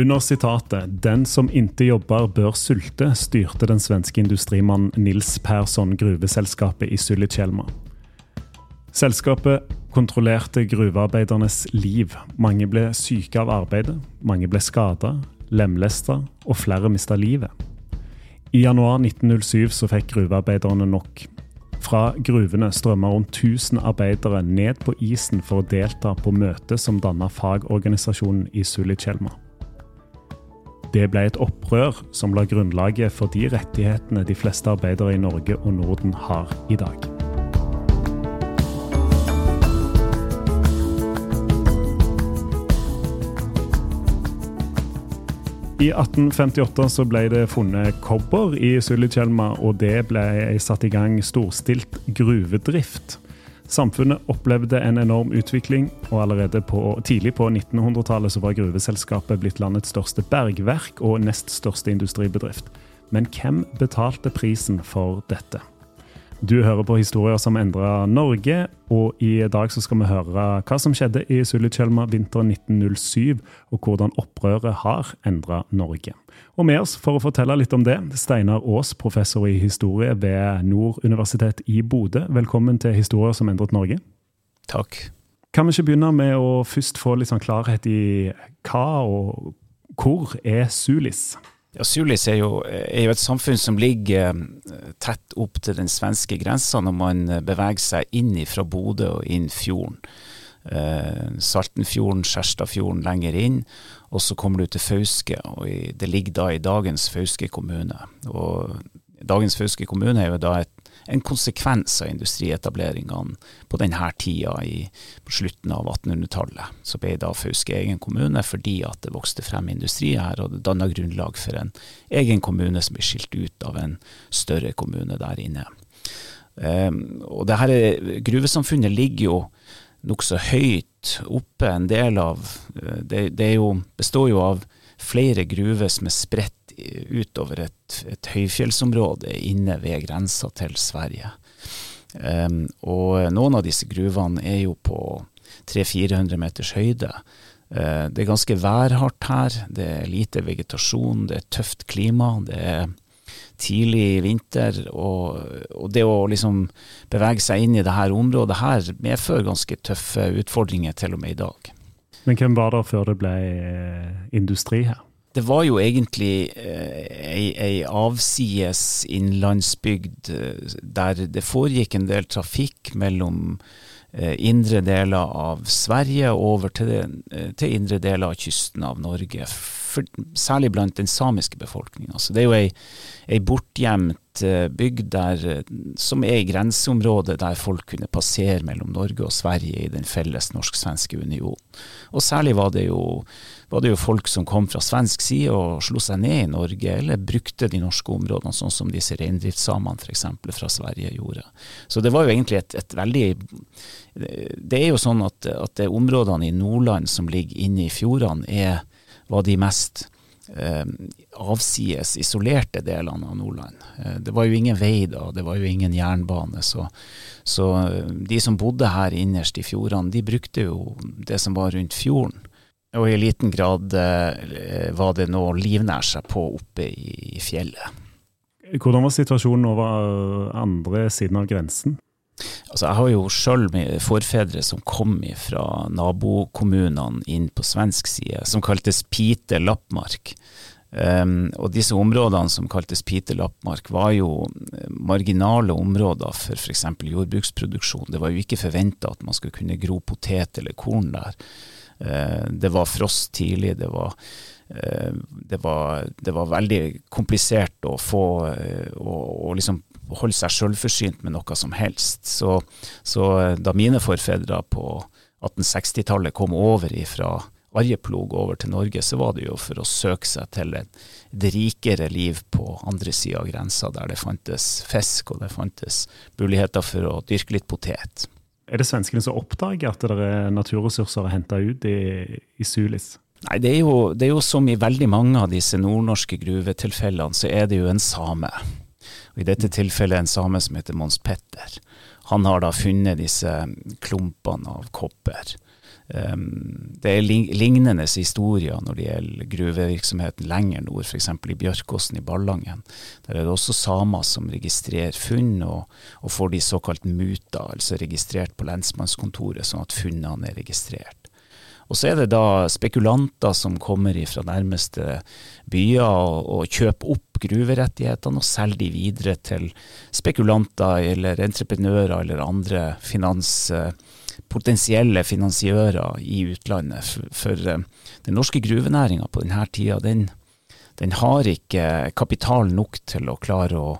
Under sitatet 'Den som inte jobber, bør sulte', styrte den svenske industrimannen Nils Persson gruveselskapet i Sulitjelma. Selskapet kontrollerte gruvearbeidernes liv. Mange ble syke av arbeidet, mange ble skada, lemlesta, og flere mista livet. I januar 1907 så fikk gruvearbeiderne nok. Fra gruvene strømma rundt 1000 arbeidere ned på isen for å delta på møtet som danna fagorganisasjonen i Sulitjelma. Det ble et opprør som la grunnlaget for de rettighetene de fleste arbeidere i Norge og Norden har i dag. I 1858 så ble det funnet kobber i Sulitjelma, og det ble satt i gang storstilt gruvedrift. Samfunnet opplevde en enorm utvikling, og allerede på, tidlig på 1900-tallet var gruveselskapet blitt landets største bergverk og nest største industribedrift. Men hvem betalte prisen for dette? Du hører på historier som endra Norge, og i dag så skal vi høre hva som skjedde i Sulitjelma vinteren 1907, og hvordan opprøret har endra Norge. Og med oss for å fortelle litt om det, Steinar Aas, professor i historie ved Nord universitet i Bodø. Velkommen til Historier som endret Norge. Takk. Kan vi ikke begynne med å først få litt sånn klarhet i hva og hvor er Sulis? Ja, Sulis er jo, er jo, et samfunn som ligger eh, tett opp til den svenske grensa når man eh, beveger seg inn fra Bodø og inn fjorden. Eh, Saltenfjorden, Skjerstadfjorden lenger inn, og så kommer du til Fauske. og i, Det ligger da i dagens Fauske kommune. Og Dagens Fauske kommune er jo da et en konsekvens av industrietableringene på denne tida i, på slutten av 1800-tallet. Så ble da Fauske egen kommune fordi at det vokste frem industri her, og det danna grunnlag for en egen kommune som ble skilt ut av en større kommune der inne. Um, og det her Gruvesamfunnet ligger jo nokså høyt oppe. En del av eh, det, det jo, består jo av flere gruver som er spredt utover et, et høyfjellsområde inne ved grensa til Sverige. Um, og noen av disse gruvene er jo på 300-400 meters høyde. Uh, det er ganske værhardt her. Det er lite vegetasjon, det er tøft klima. Det er tidlig vinter. Og, og det å liksom bevege seg inn i dette området her medfører ganske tøffe utfordringer til og med i dag. Men hvem var det før det ble eh, industri her? Det var jo egentlig eh, ei, ei avsides innlandsbygd eh, der det foregikk en del trafikk mellom indre deler av Sverige over til, til indre deler av kysten av Norge for, særlig blant den samiske befolkninga. Altså, det er jo ei, ei bortgjemt eh, bygd der, eh, som er i grenseområdet der folk kunne passere mellom Norge og Sverige i den felles norsk-svenske union. Og særlig var det, jo, var det jo folk som kom fra svensk side og slo seg ned i Norge, eller brukte de norske områdene, sånn som disse reindriftssamene f.eks. fra Sverige gjorde. Så det var jo egentlig et, et veldig Det er jo sånn at, at det områdene i Nordland som ligger inne i fjordene, er, var de mest eh, avsides, isolerte delene av Nordland. Eh, det var jo ingen vei da, det var jo ingen jernbane. Så, så eh, de som bodde her innerst i fjordene, de brukte jo det som var rundt fjorden. Og i liten grad eh, var det noe å livnære seg på oppe i, i fjellet. Hvordan var situasjonen over andre siden av grensen? Altså, jeg har jo sjøl forfedre som kom fra nabokommunene inn på svensk side, som kaltes Pite Lappmark. Um, og disse områdene som kaltes Pite Lappmark, var jo eh, marginale områder for f.eks. jordbruksproduksjon. Det var jo ikke forventa at man skulle kunne gro potet eller korn der. Uh, det var frost tidlig. det var uh, det var, det var, veldig komplisert å få å liksom holde seg sjølforsynt med noe som helst. Så, så da mine forfedre på 1860-tallet kom over fra Arjeplog over til Norge, så var det jo for å søke seg til et rikere liv på andre sida av grensa, der det fantes fisk og det fantes muligheter for å dyrke litt potet. Er det svenskene som oppdager at det er naturressurser å hente ut i, i Sulis? Nei, det er, jo, det er jo som i veldig mange av disse nordnorske gruvetilfellene, så er det jo en same. Og I dette tilfellet en same som heter Mons Petter. Han har da funnet disse klumpene av kopper. Um, det er lignende historier når det gjelder gruvevirksomheten lenger nord, f.eks. i Bjørkåsen i Ballangen. Der er det også samer som registrerer funn, og, og får de såkalt muta, altså registrert på lensmannskontoret, sånn at funnene er registrert. Og så er det da spekulanter som kommer fra nærmeste byer og, og kjøper opp gruverettighetene og selger de videre til spekulanter eller entreprenører eller andre finans, potensielle finansiører i utlandet. For, for eh, den norske gruvenæringa på denne tida, den, den har ikke kapital nok til å klare å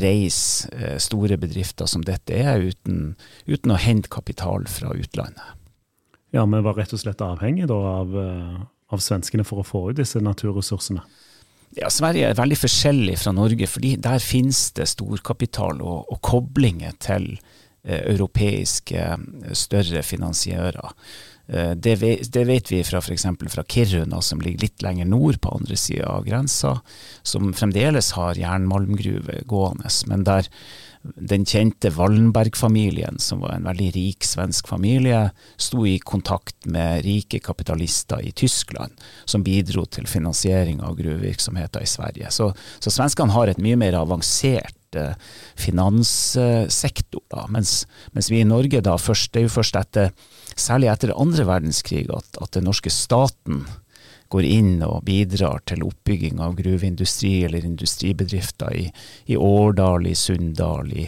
reise eh, store bedrifter som dette er, uten, uten å hente kapital fra utlandet. Ja, vi var rett og slett avhengig av, eh, av, svenskene for å få ut disse naturressursene. Ja, Sverige er veldig forskjellig fra Norge, fordi der finnes det storkapital og, og koblinger til eh, europeiske eh, større finansiører. Eh, det, vet, det vet vi fra f.eks. fra Kiruna, som ligger litt lenger nord på andre sida av grensa, som fremdeles har jernmalmgruve gående, men der den kjente Wallenberg-familien, som var en veldig rik svensk familie, sto i kontakt med rike kapitalister i Tyskland, som bidro til finansiering av gruvevirksomheter i Sverige. Så, så svenskene har et mye mer avansert eh, finanssektor, da, mens, mens, vi i Norge da først, det er jo først etter, særlig etter andre verdenskrig, at, at den norske staten går inn og bidrar til oppbygging av gruveindustri eller industribedrifter i, i Årdal, i Sunndal, i,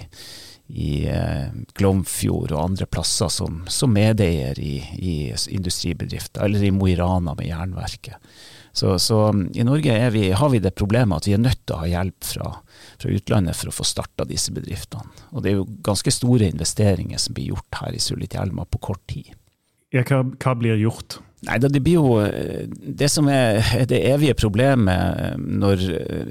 i eh, Glomfjord og andre plasser som, som medeier i, i, industribedrifter, eller i Mo i Rana med jernverket. Så, så i Norge vi, har vi det problemet at vi er nødt til å ha hjelp fra, fra utlandet for å få starta disse bedriftene. Og det er jo ganske store investeringer som blir gjort her i Sulitjelma på kort tid. Ja, hva, hva blir gjort? Nei, Det blir jo eh, det som er det evige problemet eh, når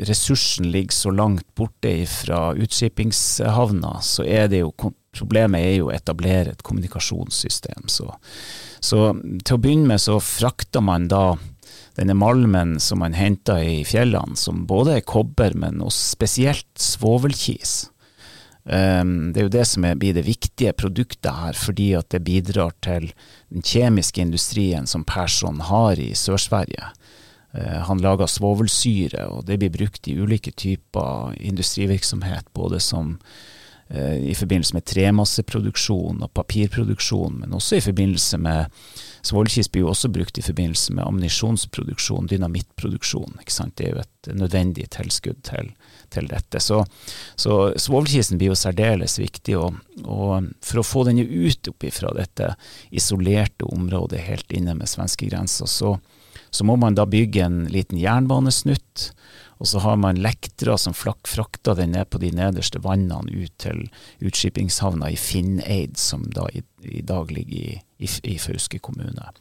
ressursen ligger så langt borte fra utskipingshavna, så er det jo problemet er jo å etablere et kommunikasjonssystem. Så, så til å begynne med så frakter man da denne malmen som man henter i fjellene, som både er kobber, men også spesielt svovelkis. Um, det er jo det som blir det viktige produktet her, fordi at det bidrar til den kjemiske industrien som Persson har i Sør-Sverige. Uh, han lager svovelsyre, og det blir brukt i ulike typer industrivirksomhet, både som i forbindelse med tremasseproduksjon og papirproduksjon, men også i forbindelse med Svovelkis blir jo også brukt i forbindelse med ammunisjonsproduksjon, dynamittproduksjon. Det er jo et nødvendig tilskudd til, til dette. Så, så svovelkisten blir jo særdeles viktig. Og, og, for å få den ut fra dette isolerte området helt inne med svenskegrensa, så, så må man da bygge en liten jernbanesnutt. Og så har man lektere som frakter den ned på de nederste vannene ut til utskippingshavna i Finneid, som da i, i dag ligger i, i, i Fauske kommune.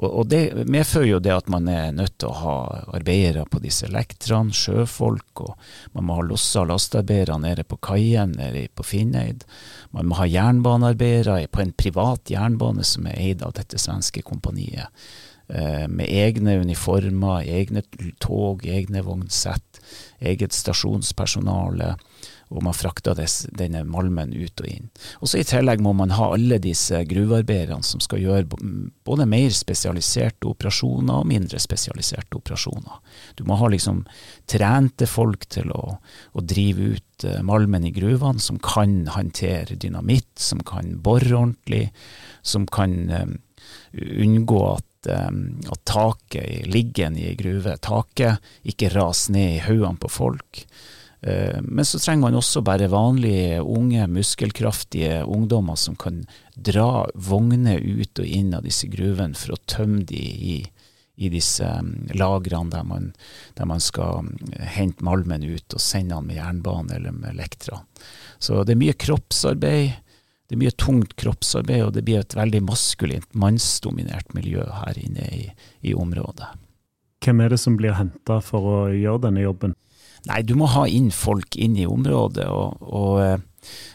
Og, og, Det medfører jo det at man er nødt til å ha arbeidere på disse elektrene, sjøfolk, og man må ha lossa lastearbeidere nede på kaien nede på Finneid. Man må ha jernbanearbeidere på en privat jernbane som er eid av dette svenske kompaniet. Eh, med egne uniformer, egne tog, egne vognsett, eget stasjonspersonale og man frakter denne malmen ut og inn. Og så I tillegg må man ha alle disse gruvearbeiderne som skal gjøre både mer spesialiserte operasjoner og mindre spesialiserte operasjoner. Du må ha liksom trente folk til å, å drive ut uh, malmen i gruvene, som kan håndtere dynamitt, som kan bore ordentlig, som kan um, unngå at at taket, liggen i ei taket, ikke raser ned i haugene på folk. Eh, men så trenger man også bare vanlige, unge, muskelkraftige ungdommer som kan dra vogner ut og inn av disse gruvene for å tømme de i, i disse mm, lagrene der man, der man, skal mm, hente malmen ut og sende den med jernbane eller med Elektra. Så det er mye kroppsarbeid. Det er mye tungt kroppsarbeid, og det blir et veldig maskulint, mannsdominert miljø her inne i, i området. Hvem er det som blir henta for å gjøre denne jobben? Nei, du må ha inn folk inn i området. og, og, eh,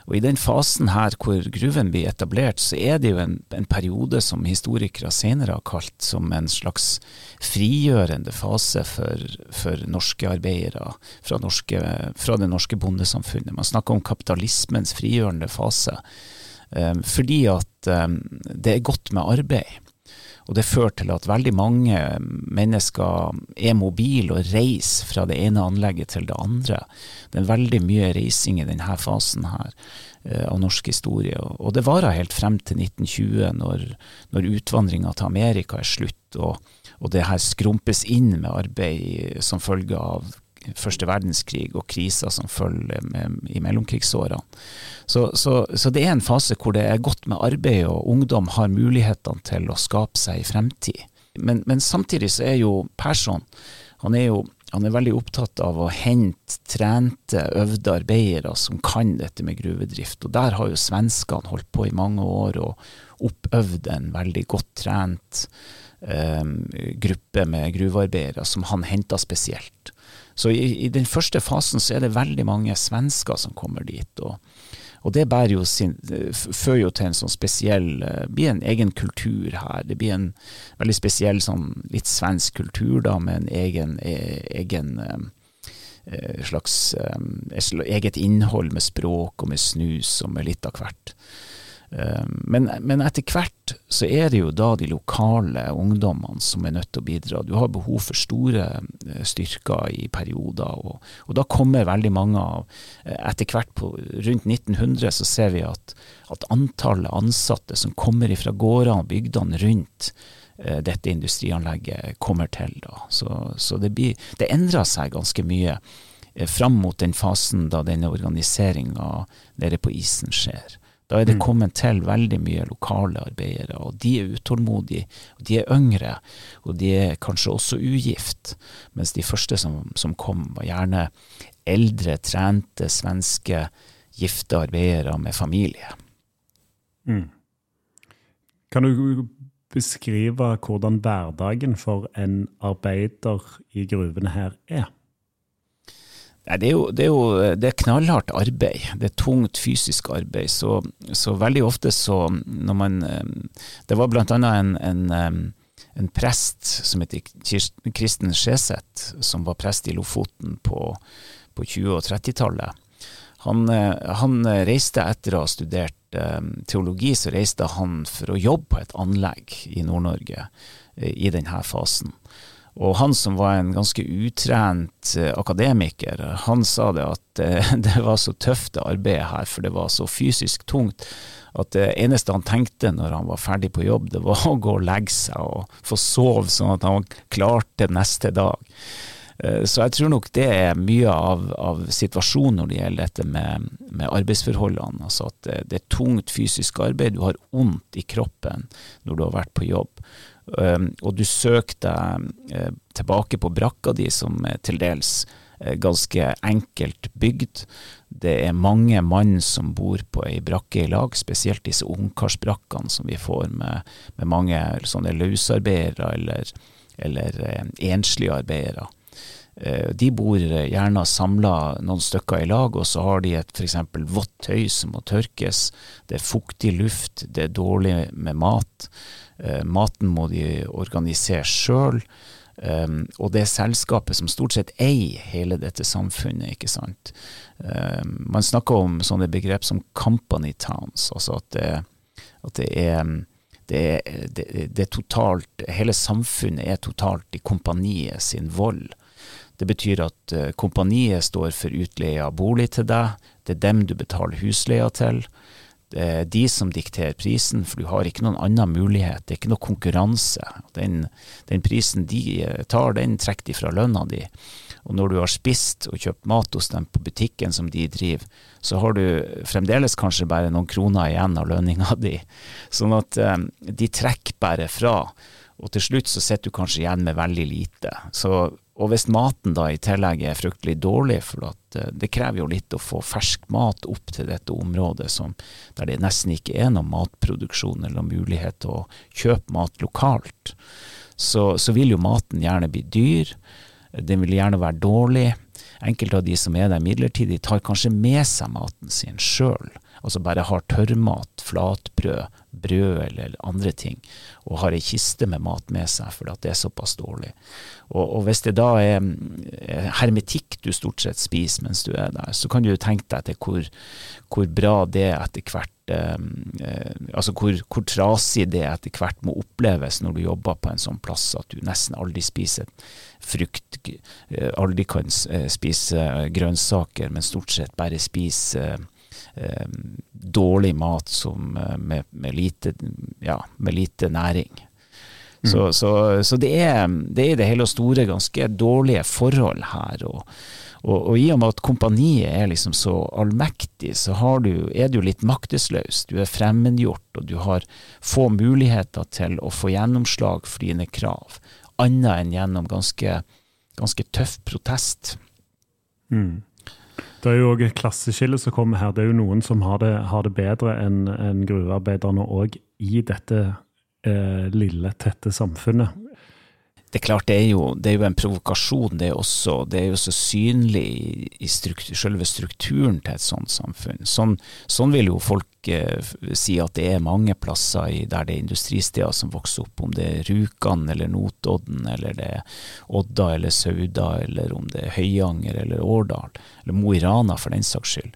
og i den fasen her hvor gruven blir etablert, så er det jo en, en, periode som historikere senere har kalt som en slags frigjørende fase for, for norske arbeidere fra, norske, fra, det norske bondesamfunnet. Man snakker om kapitalismens frigjørende fase. Um, fordi at um, det er godt med arbeid. Og det fører til at veldig mange mennesker er mobile og reiser fra det ene anlegget til det andre. Det er veldig mye reising i denne fasen her eh, av norsk historie. Og det varer helt frem til 1920, når, når utvandringa til Amerika er slutt, og, og det her skrumpes inn med arbeid som følge av første verdenskrig og kriser som følger i mellomkrigsårene. Så, så, så, det er en fase hvor det er godt med arbeid, og ungdom har mulighetene til å skape seg i fremtid. Men, men samtidig så er jo Persson han er jo han er veldig opptatt av å hente trente, øvde arbeidere som kan dette med gruvedrift. Og der har jo svenskene holdt på i mange år og oppøvd en veldig godt trent gruppe med gruvearbeidere som han henta spesielt. Så i, i, den første fasen så er det veldig mange svensker som kommer dit. og og det jo sin, fører jo til en sånn spesiell Det eh, blir en egen kultur her. Det blir en veldig spesiell sånn litt svensk kultur da, med en egen, e, egen eh, slags eget innhold med språk og med snus og med litt av hvert. Ehm, men, men, etter hvert så er det jo da de lokale ungdommene som er nødt til å bidra. Du har behov for store eh, styrker i perioder, og, og da kommer veldig mange av eh, Etter hvert på rundt 1900 så ser vi at, at antallet ansatte som kommer fra gårdene og bygdene rundt eh, dette industrianlegget kommer til. da. Så, så det, blir, det endrer seg ganske mye fram mot den fasen da denne organiseringa nede på isen skjer. Da er det mm. kommet til veldig mye lokale arbeidere, og de er utålmodige. og De er yngre, og de er kanskje også ugift. Mens de første som, som kom, var gjerne eldre, trente svenske gifte arbeidere med familie. Mm. Kan du beskrive hvordan hverdagen for en arbeider i gruvene her er? Nei, det er, jo, det er jo det er knallhardt arbeid. Det er tungt fysisk arbeid. Så, så veldig ofte så når man Det var blant annet en, en, en prest som heter Kristen Skjeseth, som var prest i Lofoten på, på 20- og 30-tallet. Han, han, reiste etter å ha studert teologi, så reiste han for å jobbe på et anlegg i Nord-Norge i denne fasen. Og han som var en ganske utrent eh, akademiker, han sa det at eh, det var så tøft det arbeidet her, for det var så fysisk tungt at det eneste han tenkte når han var ferdig på jobb, det var å gå og legge seg og få sove, sånn at han klarte neste dag. Eh, så jeg tror nok det er mye av, av situasjonen når det gjelder dette med, med arbeidsforholdene. Altså at det, det, er tungt fysisk arbeid, du har vondt i kroppen når du har vært på jobb. Og du søker deg uh, tilbake på brakka di, som er til dels uh, ganske enkelt bygd. Det er mange mann som bor på ei brakke i lag, spesielt disse ungkarsbrakkene som vi får med, med mange sånne løsarbeidere eller, eller uh, enslige arbeidere. De bor gjerne samla noen stykker i lag, og så har de et f.eks. vått tøy som må tørkes. Det er fuktig luft, det er dårlig med mat. Eh, maten må de organisere sjøl. Um, og det er selskapet som stort sett eier hele dette samfunnet, ikke sant. Um, man snakker om sånne begrep som company towns, altså at det, at det er det det, det totalt, Hele samfunnet er totalt i kompaniet sin vold. Det betyr at uh, kompaniet står for utleie av bolig til deg, det er dem du betaler husleia til. Det er de som dikterer prisen, for du har ikke noen annen mulighet. Det er ikke noe konkurranse. Den, den prisen de tar, den trekker de fra lønna di. Og når du har spist og kjøpt mat hos dem på butikken som de driver, så har du fremdeles kanskje bare noen kroner igjen av lønninga di. Sånn at um, de trekker bare fra. Og til slutt så sitter du kanskje igjen med veldig lite. Så og hvis maten da i tillegg er fryktelig dårlig, for at det krever jo litt å få fersk mat opp til dette området som, der det nesten ikke er noen matproduksjon eller mulighet til å kjøpe mat lokalt, så, så vil jo maten gjerne bli dyr. Den vil gjerne være dårlig. Enkelte av de som er der midlertidig, tar kanskje med seg maten sin sjøl altså bare har tørrmat, flatbrød, brød eller andre ting, og har ei kiste med mat med seg fordi at det er såpass dårlig. Og, og, hvis det da er hermetikk du stort sett spiser mens du er der, så kan du jo tenke deg til hvor, hvor bra det etter hvert eh, altså hvor, hvor, trasig det etter hvert må oppleves når du jobber på en sånn plass at du nesten aldri spiser frukt, eh, aldri kan eh, spise grønnsaker, men stort sett bare spiser eh, dårlig mat som, eh, med, med, lite, ja, med lite næring. Mm. Så, så, så det, er, det, i det hele og store ganske dårlige forhold her. Og, og, og, i og med at kompaniet er liksom så allmektig, så du, er du litt maktesløs. Du er fremmedgjort, og du har få muligheter til å få gjennomslag for dine krav, annet enn gjennom ganske, ganske tøff protest. Mm. Det er jo òg et klasseskille som kommer her. Det er jo noen som har det, har det bedre enn en gruvearbeiderne òg i dette eh, lille, tette samfunnet det er klart det er, jo, det er jo en provokasjon, det er også. Det er jo så synlig i, i struktur, selve strukturen til et sånt samfunn. Sånn, sånn vil jo folk eh, si at det er mange plasser i, der det er industristeder som vokser opp, om det er Rjukan eller Notodden, eller det er Odda eller Sauda, eller om det er Høyanger eller Årdal, eller Mo i Rana for den saks skyld.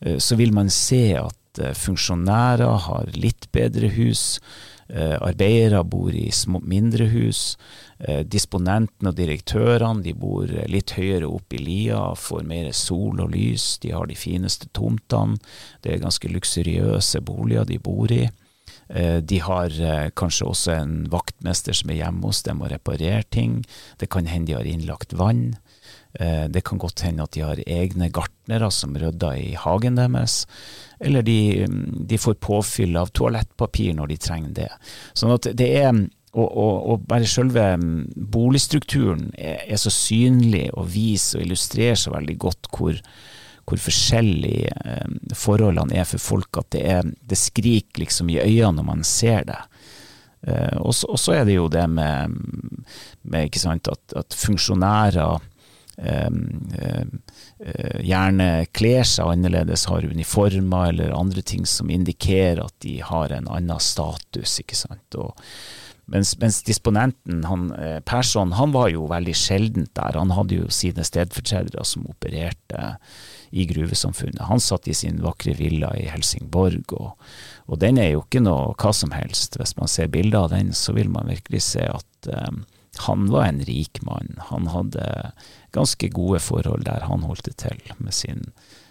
Eh, så vil man se at eh, funksjonærer har litt bedre hus. Eh, arbeidere bor i små, mindre hus. Eh, disponenten og direktørene de bor litt høyere opp i lia, får mer sol og lys. De har de fineste tomtene. Det er ganske luksuriøse boliger de bor i. Eh, de har kanskje også en vaktmester som er hjemme hos dem og reparerer ting. Det kan hende de har innlagt vann. Det kan godt hende at de har egne gartnere som rydder i hagen deres eller de, de, får påfyll av toalettpapir når de trenger det. Sånn at det er og, og, og bare selve boligstrukturen er, er, så synlig og viser og illustrerer så veldig godt hvor, hvor forskjellige eh, forholdene er for folk, at det, er, det skriker liksom i øynene når man ser det. Eh, og så er det jo det med, med sant, at, at funksjonærer Eh, gjerne kler seg annerledes, har uniformer eller andre ting som indikerer at de har en annen status. ikke sant? Og, mens, mens, disponenten, han, eh, Persson, han var jo veldig sjeldent der. Han hadde jo sine stedfortredere som opererte i gruvesamfunnet. Han satt i sin vakre villa i Helsingborg, og, og, den er jo ikke noe hva som helst. Hvis man ser bilder av den, så vil man virkelig se at um, han var en rik mann. Han hadde ganske gode forhold der han holdt det til, med sin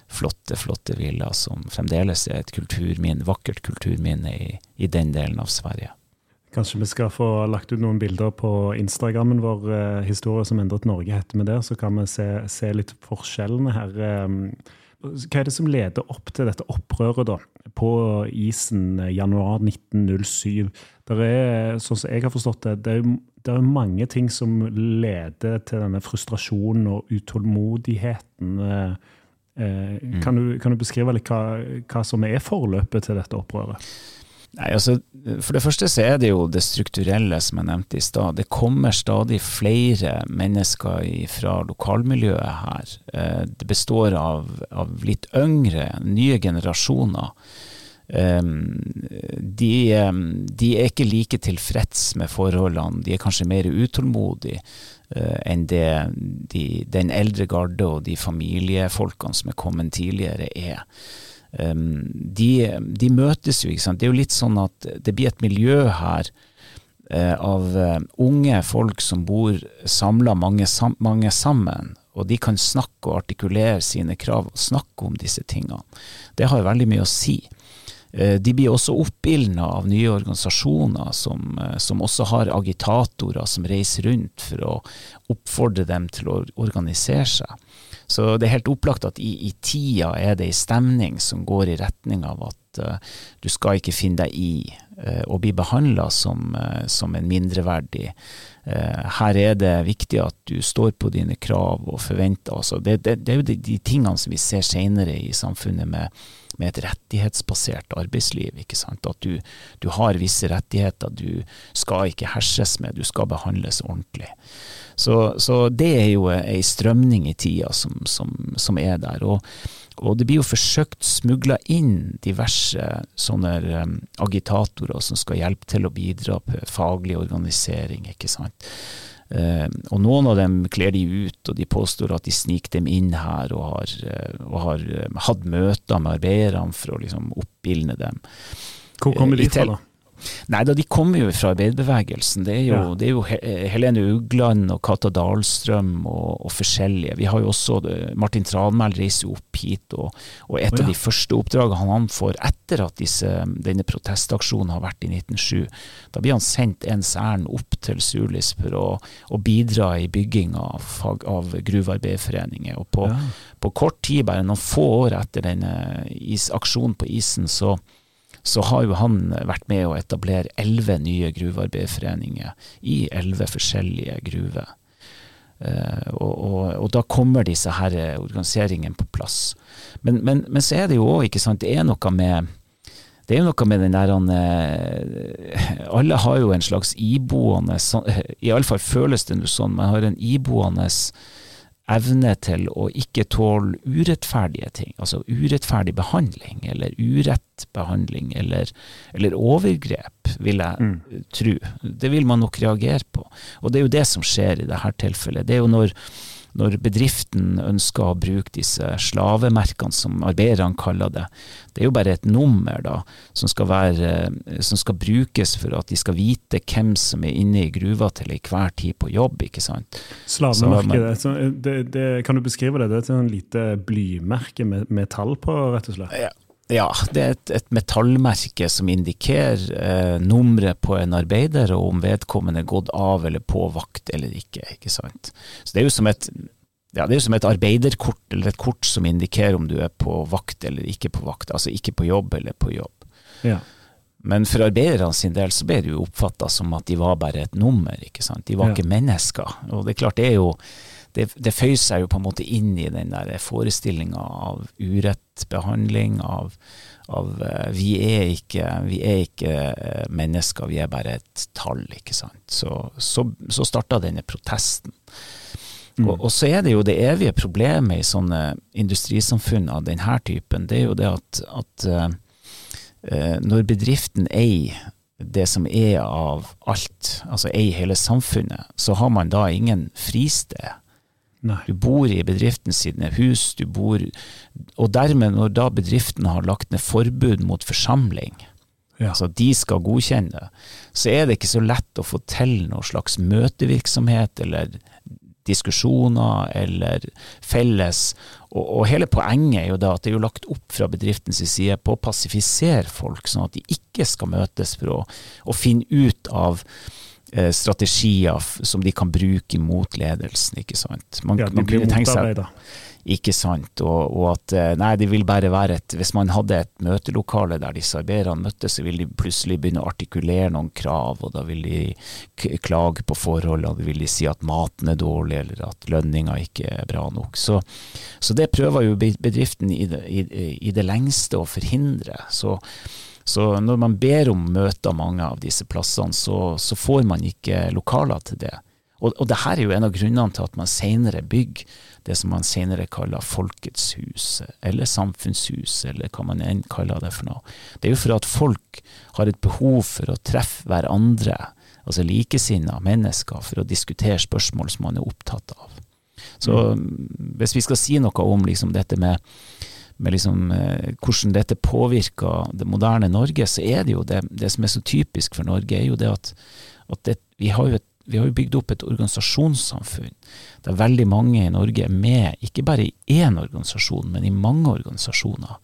flotte, flotte villa, som fremdeles er et kulturminne, vakkert kulturminne i, i, den delen av Sverige. Kanskje vi skal få lagt ut noen bilder på Instagrammen vår, eh, 'Historie som endret Norge', heter vi der, så kan vi se, se litt forskjellene her. Eh, hva er det som leder opp til dette opprøret da, på isen eh, januar 1907? Det er, sånn som jeg har forstått det, det er, det er mange ting som leder til denne frustrasjonen og utålmodigheten. Eh, Eh, mm. Kan, du, kan, du, beskrive litt hva, hva som er forløpet til dette opprøret? Nei, altså, For det første så er det jo det strukturelle som jeg nevnte i stad. Det kommer stadig flere mennesker fra lokalmiljøet her. Eh, det består av, av litt yngre, nye generasjoner. De, de, er ikke like tilfreds med forholdene, de er kanskje mer utålmodige. Eh, enn det de, den eldre garde og de familiefolkene som er kommet tidligere, er. De, de, møtes jo, ikke sant. Det er jo litt sånn at det blir et miljø her uh, av uh, unge folk som bor samla, mange, mange, sammen. Og de kan snakke og artikulere sine krav og snakke om disse tingene. Det har veldig mye å si. Eh, de blir også oppildna av nye organisasjoner som, eh, som, også har agitatorer som reiser rundt for å oppfordre dem til å organisere seg. Så det er helt opplagt at i, i tida er det ei stemning som går i retning av at uh, du skal ikke finne deg i uh, bli behandla som, uh, som, en mindreverdig. her er det viktig at du står på dine krav og forventer. Altså, det, det, det, er jo de, de tingene som vi ser senere i samfunnet med med et rettighetsbasert arbeidsliv. ikke sant? At du, du, har visse rettigheter. Du skal ikke herses med, du skal behandles ordentlig. Så, så det er jo ei strømning i tida som, som, som er der. Og, og, det blir jo forsøkt smugla inn diverse sånne um, agitatorer som skal hjelpe til å bidra på faglig organisering, ikke sant. Uh, og noen av dem kler de ut, og de påstår at de sniker dem inn her og har, uh, og har uh, hatt møter med arbeiderne for å liksom oppildne dem. Hvor kommer de fra, da? Nei, da de kommer jo fra arbeiderbevegelsen. Det er jo, ja. det er jo Helene Ugland og Kata Dahlstrøm og, og, forskjellige. Vi har jo også Martin Tranmæl reiser jo opp hit, og, og et oh, ja. av de første oppdragene han får etter at disse, denne protestaksjonen har vært i 1907, da blir han sendt ens ærend opp til Sulis for å, å, bidra i bygging av, av gruvearbeiderforeninger. Og på, ja. på, kort tid, bare noen få år etter denne is, aksjonen på isen, så så har jo han vært med å etablere elleve nye gruvearbeiderforeninger i elleve forskjellige gruver. Uh, og, og, og, da kommer disse her organiseringene på plass. Men, men, men, så er det jo òg, ikke sant, det er noe med det er jo noe med den der han, Alle har jo en slags iboende Iallfall føles det nå sånn. Man har en iboende evne til å ikke tåle urettferdige ting, altså urettferdig behandling, eller urett behandling, eller, eller overgrep, vil jeg mm. tro. Det vil man nok reagere på. Og det er jo det som skjer i dette tilfellet. Det er jo når når bedriften ønsker å bruke disse slavemerkene, som arbeiderne kaller det. Det er jo bare et nummer da, som skal, være, som skal brukes for at de skal vite hvem som er inne i gruva til enhver tid på jobb. ikke sant? Slavemerke, det, det, kan du beskrive det? Det er et sånn lite blymerke med, med tall på, rett og slett? Ja. Ja, det er et, et metallmerke som indikerer eh, nummeret på en arbeider, og om vedkommende er gått av eller på vakt eller ikke. ikke sant? Så Det er jo som et, ja, det er som et arbeiderkort, eller et kort som indikerer om du er på vakt eller ikke på vakt. Altså ikke på jobb eller på jobb. Ja. Men for arbeiderne sin del så ble det jo oppfatta som at de var bare et nummer. ikke sant? De var ja. ikke mennesker. Og det er klart, det er jo det, det føyer seg jo på en måte inn i den der forestillinga av urett behandling, av, av uh, vi, er ikke, vi er ikke uh, mennesker, vi er bare et tall, ikke sant. Så, så, så starta denne protesten. Mm. Og, og, så er det jo det evige problemet i sånne industrisamfunn av denne typen, det er jo det at, at uh, når bedriften eier det som er av alt, altså eier hele samfunnet, så har man da ingen fristed. Nei. Du bor i bedriften sine hus, du bor Og dermed, når da bedriften har lagt ned forbud mot forsamling, Ja. altså de skal godkjenne, så er det ikke så lett å få til noe slags møtevirksomhet eller diskusjoner eller felles. Og, og, hele poenget er jo da at det er jo lagt opp fra bedriftens side på å passifisere folk, sånn at de ikke skal møtes for å, å finne ut av strategier som de kan bruke mot ledelsen, ikke sant. Man, ja, de blir motarbeida. Ikke sant. Og, og, at eh, nei, det vil bare være et Hvis man hadde et møtelokale der disse arbeiderne møttes, så vil de plutselig begynne å artikulere noen krav, og da vil de klage på forholdene, da vil de si at maten er dårlig, eller at lønninga ikke er bra nok. Så, så det prøver jo bedriften i det, i, i det lengste å forhindre. Så så når man ber om møter mange av disse plassene, så, så får man ikke lokaler til det. Og, og det her er jo en av grunnene til at man senere bygger det som man senere kaller Folkets hus, eller Samfunnshus, eller hva man enn kaller det for noe. Det er jo for at folk har et behov for å treffe hverandre, altså likesinnede mennesker, for å diskutere spørsmål som man er opptatt av. Så mm. hvis vi skal si noe om liksom dette med, med liksom, eh, hvordan dette påvirker det moderne Norge, så er det jo det, det som er så typisk for Norge, er jo det at, at det, vi har jo et vi har jo bygd opp et organisasjonssamfunn der veldig mange i Norge er med, ikke bare i én organisasjon, men i mange organisasjoner.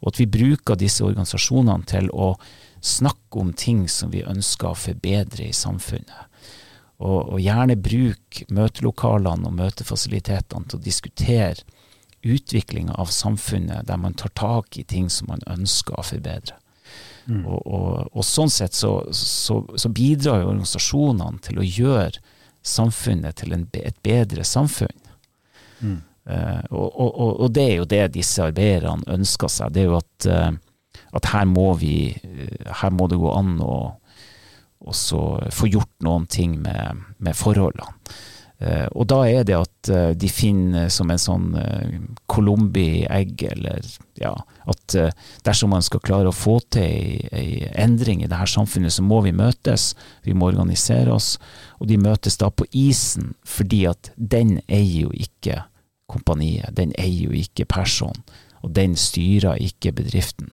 Og at vi bruker disse organisasjonene til å snakke om ting som vi ønsker å forbedre i samfunnet. Og, og gjerne bruke møtelokalene og møtefasilitetene til å diskutere utviklinga av samfunnet, der man tar tak i ting som man ønsker å forbedre. Mm. Og, og, og, sånn sett så, så, så, bidrar jo organisasjonene til å gjøre samfunnet til en, et bedre samfunn. Mm. Uh, og, og, det er jo det disse arbeiderne ønsker seg. Det er jo at, uh, at her må vi uh, Her må det gå an å få gjort noen ting med, med forholdene. Uh, og da er det at uh, de finner som en sånn uh, colombi egg, eller ja At dersom man skal klare å få til ei, endring i dette samfunnet, så må vi møtes, vi må organisere oss. Og de møtes da på isen, fordi at den eier jo ikke kompaniet, den eier jo ikke personen, og den styrer ikke bedriften.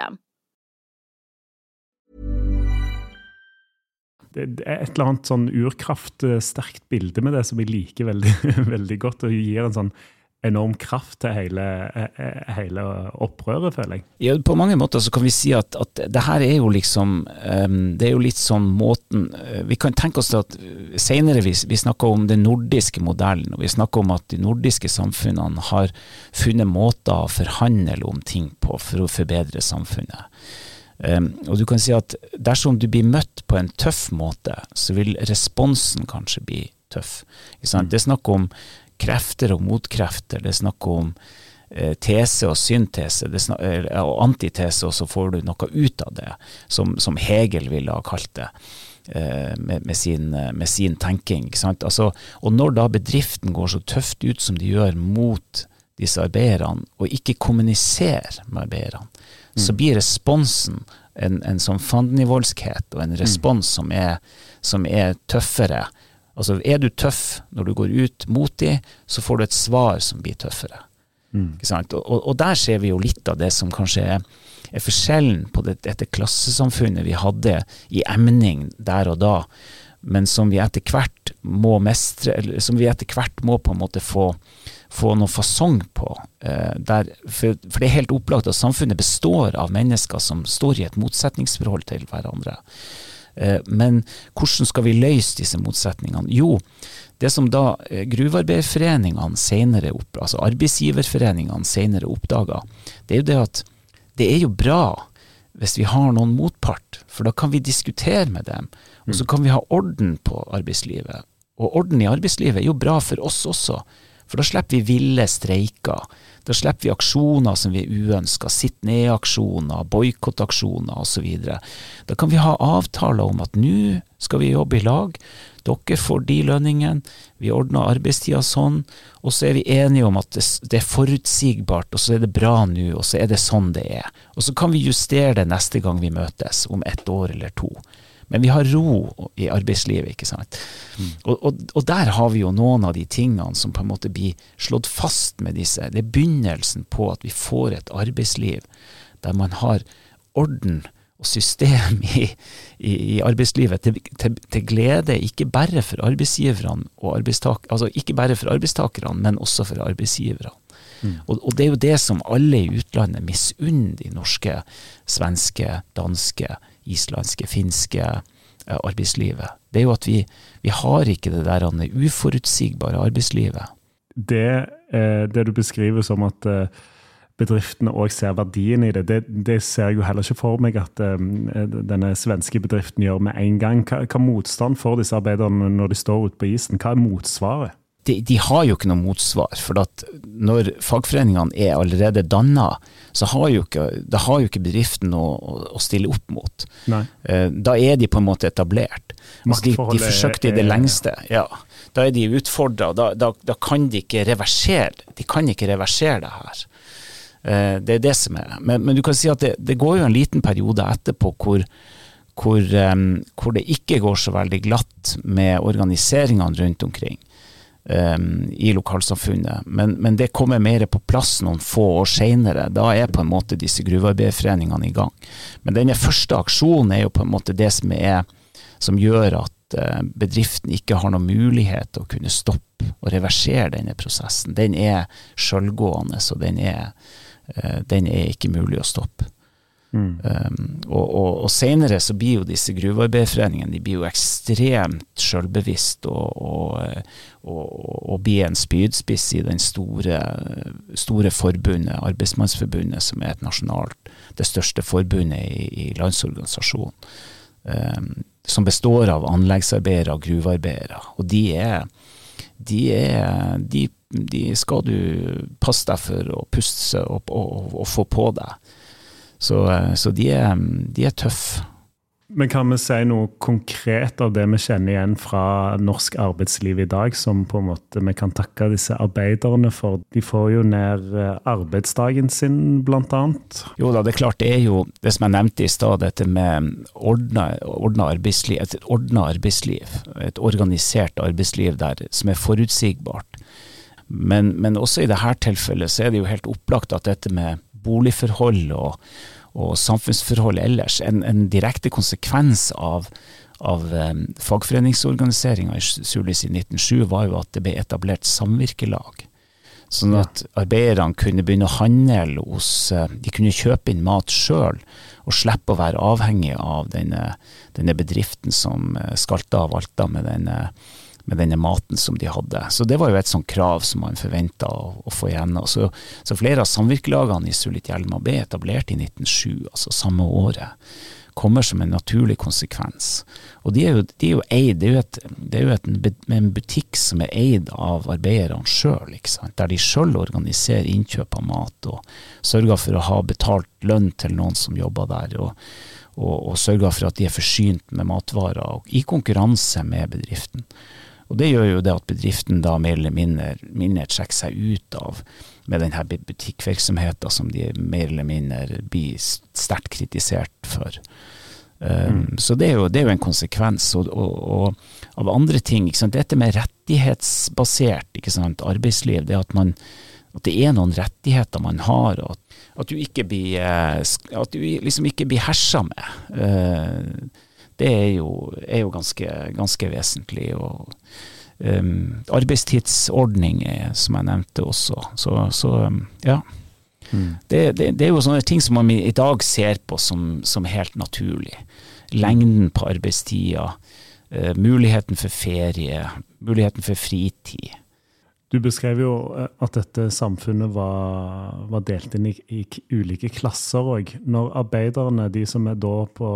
Det er et eller annet sånn urkraftsterkt bilde med det som jeg liker veldig, veldig godt, og gir en sånn enorm kraft til hele, hele, opprøret, føler jeg. Ja, På mange måter så kan vi si at, at det her er jo liksom um, Det er jo litt sånn måten uh, Vi kan tenke oss at senere vi, vi snakker om den nordiske modellen, og vi snakker om at de nordiske samfunnene har funnet måter å forhandle om ting på for å forbedre samfunnet. Um, og du kan si at dersom du blir møtt på en tøff måte, så vil responsen kanskje bli tøff. Mm. Det er snakk om krefter og motkrefter. Det er snakk om eh, tese og syntese og antitese, og så får du noe ut av det, som, som Hegel ville ha kalt det. Med, med, sin, med, sin, tenking. Altså, og når da bedriften går så tøft ut som de gjør mot disse arbeiderne, og ikke kommuniserer med arbeiderne, mm. så blir responsen en, en sånn fandenivoldskhet og en respons mm. som, er, som, er, tøffere. Altså Er du tøff når du går ut mot dem, så får du et svar som blir tøffere. Mm. Og, og, der ser vi jo litt av det som kanskje er, er forskjellen på det, dette klassesamfunnet vi hadde i emning der og da, men som vi etter hvert må mestre, eller som vi etter hvert må på en måte få få noe fasong på. Eh, der, for, for, det er helt opplagt at samfunnet består av mennesker som står i et motsetningsforhold til hverandre. Eh, men hvordan skal vi løse disse motsetningene? Jo, det som da eh, gruvearbeiderforeningene senere opp, altså arbeidsgiverforeningene senere oppdaga, det er jo det at det er jo bra hvis vi har noen motpart, for da kan vi diskutere med dem. Og så kan vi ha orden på arbeidslivet. Og orden i arbeidslivet er jo bra for oss også. For da slipper vi ville streiker. Da slipper vi aksjoner som vi er uønska, sitt ned-aksjoner, boikottaksjoner osv. Da kan vi ha avtaler om at nå skal vi jobbe i lag, dere får de lønningene, vi ordner arbeidstida sånn, og så er vi enige om at det er forutsigbart, og så er det bra nå, og så er det sånn det er. Og så kan vi justere det neste gang vi møtes, om ett år eller to. Men vi har ro i arbeidslivet, ikke sant. Mm. Og, og, og, der har vi jo noen av de tingene som på en måte blir slått fast med disse. Det er begynnelsen på at vi får et arbeidsliv der man har orden og system i, i, i arbeidslivet til, til, til, glede ikke bare for arbeidsgiverne og arbeidstak, altså ikke bare for arbeidstakerne, men også for arbeidsgiverne. Mm. Og, og, det er jo det som alle i utlandet misunner de norske, svenske, danske, islandske, finske eh, arbeidslivet. Det er jo at vi, vi har ikke det der uforutsigbare arbeidslivet. Det, eh, det du beskriver som at eh, bedriftene òg ser verdien i det. det. det. ser jeg jo heller ikke for meg at denne svenske bedriften gjør med en gang. Hva, hva motstand får disse arbeiderne når de står ute på isen? Hva er motsvaret? De, de, har jo ikke noe motsvar. For at når fagforeningene er allerede danna, så har jo ikke, da har jo ikke bedriften å, å stille opp mot. Nei. da er de på en måte etablert. Altså de, de forsøkte i det lengste. Ja. Da er de utfordra, da, da, da, kan de ikke reversere De kan ikke reversere det her. Eh, det er det som er. Men, men du kan si at det, det, går jo en liten periode etterpå hvor hvor, um, hvor, det ikke går så veldig glatt med organiseringene rundt omkring i lokalsamfunnet. Men, men, det kommer mer på plass noen få år seinere. Da er på en måte disse gruvearbeiderforeningene i gang. Men denne første aksjonen er jo på en måte det som, er, som gjør at uh, bedriften ikke har noen mulighet til å kunne stoppe og reversere denne prosessen. Den er sjølgående, så den er, uh, den er ikke mulig å stoppe. Mm. Um, og, og, og senere så blir jo disse gruvearbeiderforeningene de blir jo ekstremt sjølbevisst og, og, og, blir en spydspiss i den store, store forbundet, Arbeidsmannsforbundet, som er et nasjonalt, det største forbundet i, i landsorganisasjonen. Um, som består av anleggsarbeidere og gruvearbeidere. Og de er, de er de, de skal du passe deg for å puste og, og, og få på deg. Så, eh, så de, er, de er tøffe. Men kan vi si noe konkret av det vi kjenner igjen fra norsk arbeidsliv i dag, som på en måte vi kan takke disse arbeiderne for? De får jo ned eh, arbeidsdagen sin, annet. Jo da, det er klart det er jo det som jeg nevnte i stad, dette med ordna, ordna arbeidsliv, et ordna arbeidsliv. Et organisert arbeidsliv der, som er forutsigbart. Men, men også i dette tilfellet så er det jo helt opplagt at dette med boligforhold og, og samfunnsforhold ellers. En, en direkte konsekvens av, av um, fagforeningsorganiseringa i Sulis i 1907 var jo at det ble etablert samvirkelag. Sånn at arbeiderne kunne begynne å handle hos eh, De kunne kjøpe inn mat sjøl, og slippe å være avhengig av denne, denne bedriften som eh, skalta og valta med denne med denne maten som de hadde. Så det var jo et sånt krav som man forventa å, å, få igjennom. Så, så, flere av samvirkelagene i Sulitjelma ble etablert i 1907, altså samme året. kommer som en naturlig konsekvens. Og de er jo, de er jo eid, det er jo, et, det er jo et, en butikk som er eid av arbeiderne sjøl, der de sjøl organiserer innkjøp av mat og sørger for å ha betalt lønn til noen som jobber der. og og, og sørger for at de er forsynt med matvarer i konkurranse med bedriften. Og Det gjør jo det at bedriften da mer eller mindre, mindre trekker seg ut av med denne butikkvirksomheten som de mer eller mindre blir sterkt kritisert for. Um, mm. Så det er, jo, det er, jo, en konsekvens. Og, og, og av andre ting, dette med rettighetsbasert arbeidsliv, det at, man, at det er noen rettigheter man har, og at, at du ikke blir, eh, at du liksom ikke blir hersa med. Uh, det er jo, er jo ganske, ganske, vesentlig. og um, Arbeidstidsordning, som jeg nevnte også. Så, så ja. Mm. Det, det, det, er jo sånne ting som man i dag ser på som, som helt naturlig. Lengden på arbeidstida, uh, muligheten for ferie, muligheten for fritid. Du beskrev jo eh, at dette samfunnet var, var delt inn i, i ulike klasser òg. Når arbeiderne, de som er da på,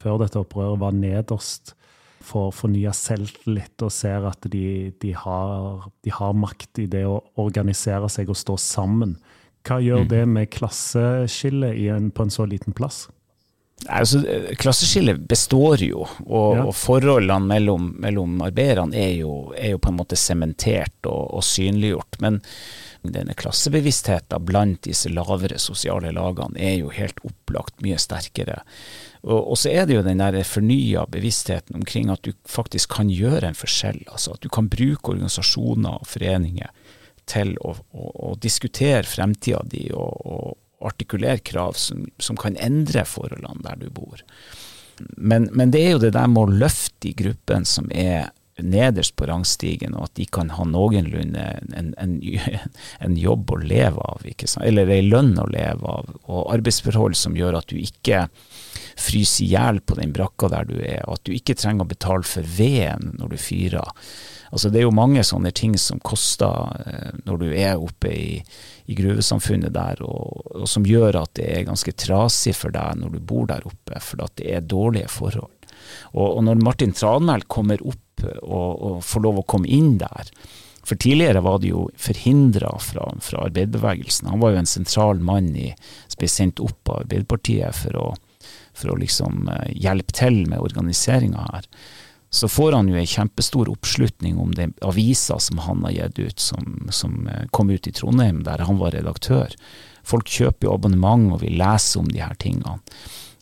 før dette opprøret var nederst, får fornya selvtillit og ser at de, de, har, de, har, makt i det å organisere seg og stå sammen, hva gjør mm. det med klasseskillet på en så liten plass? Altså, klasseskillet består jo, og, ja. og forholdene mellom, mellom arbeiderne er, er, jo på en måte sementert og, og, synliggjort. Men denne klassebevisstheten blant disse lavere sosiale lagene er jo helt opplagt mye sterkere. Og, og så er det jo den der fornya bevisstheten omkring at du faktisk kan gjøre en forskjell. Altså at du kan bruke organisasjoner og foreninger til å, å, å diskutere fremtida di og, artikulere krav som, som, kan endre forholdene der du bor. Men, men, det er jo det der med å løfte de gruppene som er nederst på rangstigen, og at de kan ha noenlunde en, en, en jobb å leve av, eller ei lønn å leve av, og arbeidsforhold som gjør at du ikke fryser i hjel på den brakka der du er, og at du ikke trenger å betale for veden når du fyrer. Altså Det er jo mange sånne ting som koster eh, når du er oppe i, i gruvesamfunnet der, og, og, som gjør at det er ganske trasig for deg når du bor der oppe, for at det er dårlige forhold. Og, og når Martin Tranmæl kommer opp og, og, får lov å komme inn der, for tidligere var det jo forhindra fra, fra, arbeiderbevegelsen. Han var jo en sentral mann i, som ble sendt opp av Arbeiderpartiet for å, for å liksom eh, hjelpe til med organiseringa her så får han jo en kjempestor oppslutning om den avisa som han har gitt ut, som, som, eh, kom ut i Trondheim, der han var redaktør. Folk kjøper jo abonnement og vil lese om de her tingene,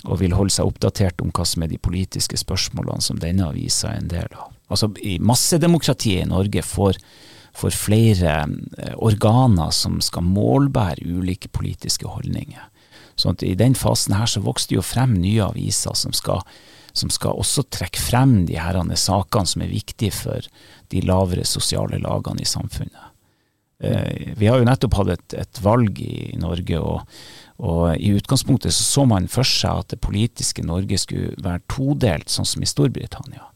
og vil holde seg oppdatert om hva som er de politiske spørsmålene som denne avisa er en del av. Altså, Massedemokratiet i Norge får, får flere eh, organer som skal målbære ulike politiske holdninger. Sånn at I den fasen her så vokste jo frem nye aviser som skal som skal også trekke frem de her sakene som er viktige for de lavere sosiale lagene i samfunnet. Eh, vi har jo nettopp hatt et, et valg i, Norge, og, og, i utgangspunktet så, så man for seg at det politiske Norge skulle være todelt, sånn som i Storbritannia.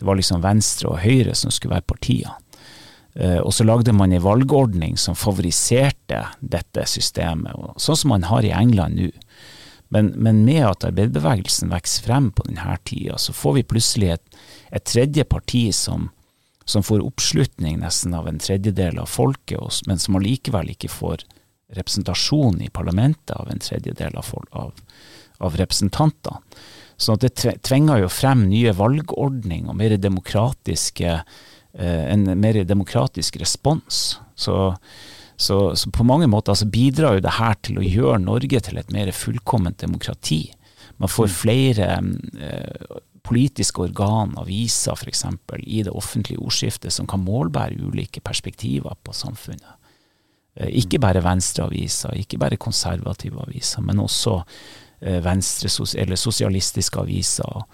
Det var liksom venstre og høyre som skulle være partiene. Eh, og så lagde man en valgordning som favoriserte dette systemet, sånn som man har i England nå. Men, men, med at arbeiderbevegelsen vokser frem på denne tida, så får vi plutselig et, et tredje parti som, som, får oppslutning nesten av en tredjedel av folket, men som allikevel ikke får representasjon i parlamentet av en tredjedel av, av, av representantene. Så det tvinger jo frem nye valgordning og mer demokratiske, eh, en mer demokratisk respons. Så så, så, på mange måter altså bidrar jo det her til å gjøre Norge til et mer fullkomment demokrati. Man får mm. flere eh, politiske organ, aviser f.eks., i det offentlige ordskiftet som kan målbære ulike perspektiver på samfunnet. Eh, ikke bare venstreaviser, ikke bare konservative aviser, men også eh, venstre- eller sosialistiske aviser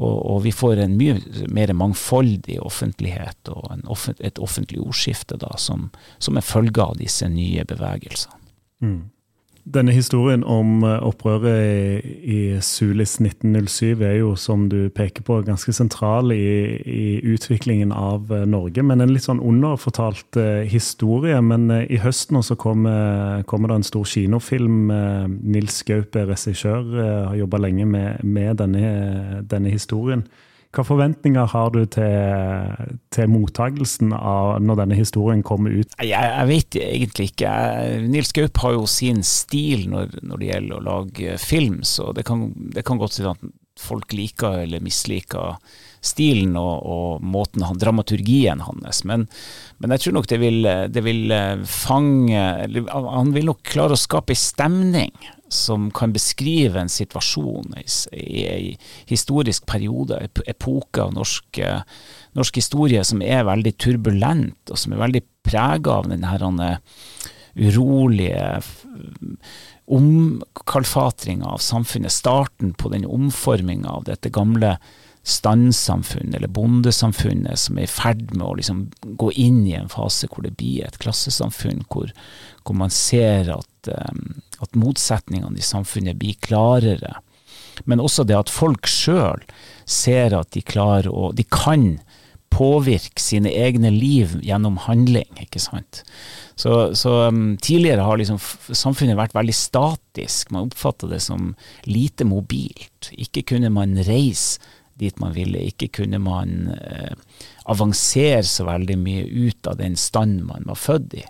og, og, vi får en mye mer mangfoldig offentlighet og offent, et offentlig ordskifte da, som, som er følge av disse nye bevegelsene. Mm. Denne historien om eh, opprøret i, Sulis 1907 er jo, som du peker på, ganske sentral i, i utviklingen av eh, Norge. Men en litt sånn underfortalt uh, historie. Men i høst nå så kommer, kommer, det en stor kinofilm. Nils Gaupe, regissør, har jobba lenge med, med denne, denne historien. Hva forventninger har du til, til mottagelsen av når denne historien kommer ut? Jeg, jeg vet egentlig ikke. Nils Gaup har jo sin stil når, når, det gjelder å lage film, så det kan, det kan godt si at folk liker eller misliker stilen og, og måten han, dramaturgien hans. Men, men, jeg tror nok det vil, det vil fange Han vil nok klare å skape stemning som kan beskrive en situasjon i en historisk periode, epoke av norsk, norsk, historie som er veldig turbulent, og som er veldig prega av denne urolige omkalfatringa av samfunnet, starten på den omforminga av dette gamle standsamfunnet, eller bondesamfunnet, som er i ferd med å liksom gå inn i en fase hvor det blir et klassesamfunn, hvor, hvor man ser at, um, at motsetningene i samfunnet blir klarere. Men også det at folk sjøl ser at de klarer å De kan påvirke sine egne liv gjennom handling, ikke sant. Så, så um, tidligere har liksom samfunnet vært veldig statisk. Man oppfatta det som lite mobilt. Ikke kunne man reise dit man ville. Ikke kunne man eh, avansere så veldig mye ut av den stand man var født i.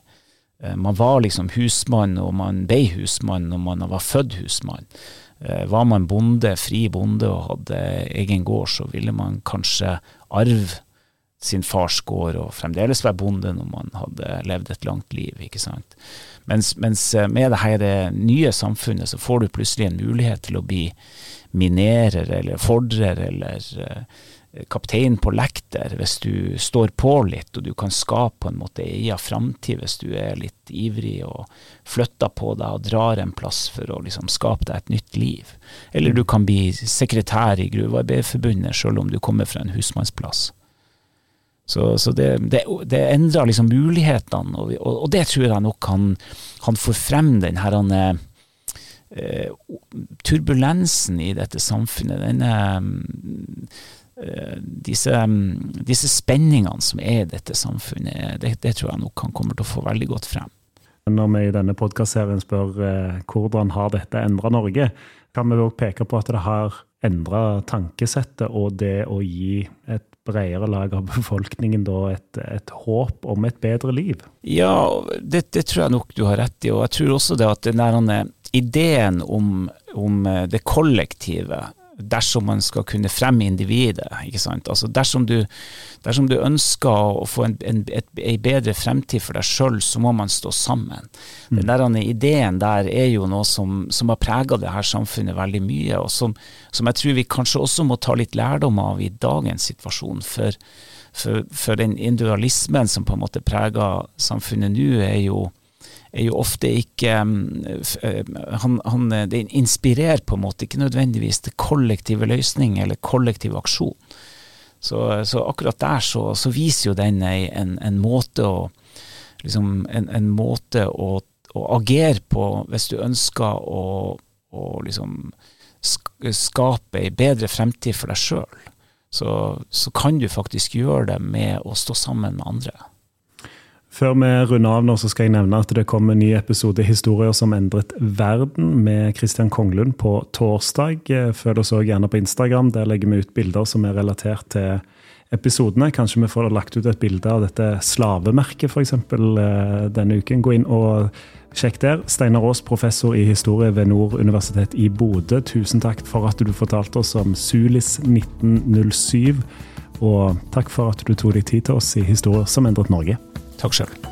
Eh, man var liksom husmann, og man ble husmann når man var født husmann. Eh, var man bonde, fri bonde og hadde egen gård, så ville man kanskje arve sin fars gård og fremdeles være bonde når man hadde levd et langt liv. ikke sant? Mens, mens eh, med det her nye samfunnet så får du plutselig en mulighet til å bli minerer eller fordrer eller kaptein på lekter hvis du står på litt og du kan skape på en måte egen framtid hvis du er litt ivrig og flytter på deg og drar en plass for å liksom skape deg et nytt liv. Eller du kan bli sekretær i Gruvearbeiderforbundet selv om du kommer fra en husmannsplass. Så, så det, det, det endrer liksom mulighetene, og, og, og, det tror jeg nok kan, han får frem den her eh, turbulensen i dette samfunnet, denne, eh, disse, disse, spenningene som er i dette samfunnet, det, det, tror jeg nok kan kommer til å få veldig godt frem. Når vi i denne podkastserien spør eh, hvordan har dette endra Norge, kan vi òg peke på at det har endra tankesettet og det å gi et bredere lag av befolkningen da et, et, håp om et bedre liv? Ja, det, det, tror jeg nok du har rett i. Og jeg tror også det at den der ideen om, om eh, det kollektive dersom man skal kunne fremme individet. Altså dersom du, dersom du ønsker å få en, en, et, en bedre fremtid for deg sjøl, så må man stå sammen. Mm. Den der ideen der er jo noe som, som har prega det her samfunnet veldig mye, og som, som, jeg tror vi kanskje også må ta litt lærdom av i dagens situasjon. For, for, for den individualismen som på en måte preger samfunnet nå, er jo er jo ofte ikke eh, han, han, Det inspirerer på en måte ikke nødvendigvis til kollektive løsning eller kollektiv aksjon. Så, så akkurat der så, så, viser jo den en, en måte å liksom en, en måte å, å, agere på hvis du ønsker å, å liksom skape ei bedre fremtid for deg sjøl. Så, så kan du faktisk gjøre det med å stå sammen med andre. Før vi runder av nå, så skal jeg nevne at det kommer en ny episode 'Historier som endret verden' med Christian Konglund på torsdag. Følg oss òg gjerne på Instagram. Der legger vi ut bilder som er relatert til episodene. Kanskje vi får lagt ut et bilde av dette slavemerket f.eks. Eh, denne uken. Gå inn og sjekk der. Steinar Aas, professor i historie ved Nord universitet i Bodø. Tusen takk for at du fortalte oss om Sulis 1907. Og takk for at du tok deg tid til oss i Historier som endret Norge. Takk sjálf.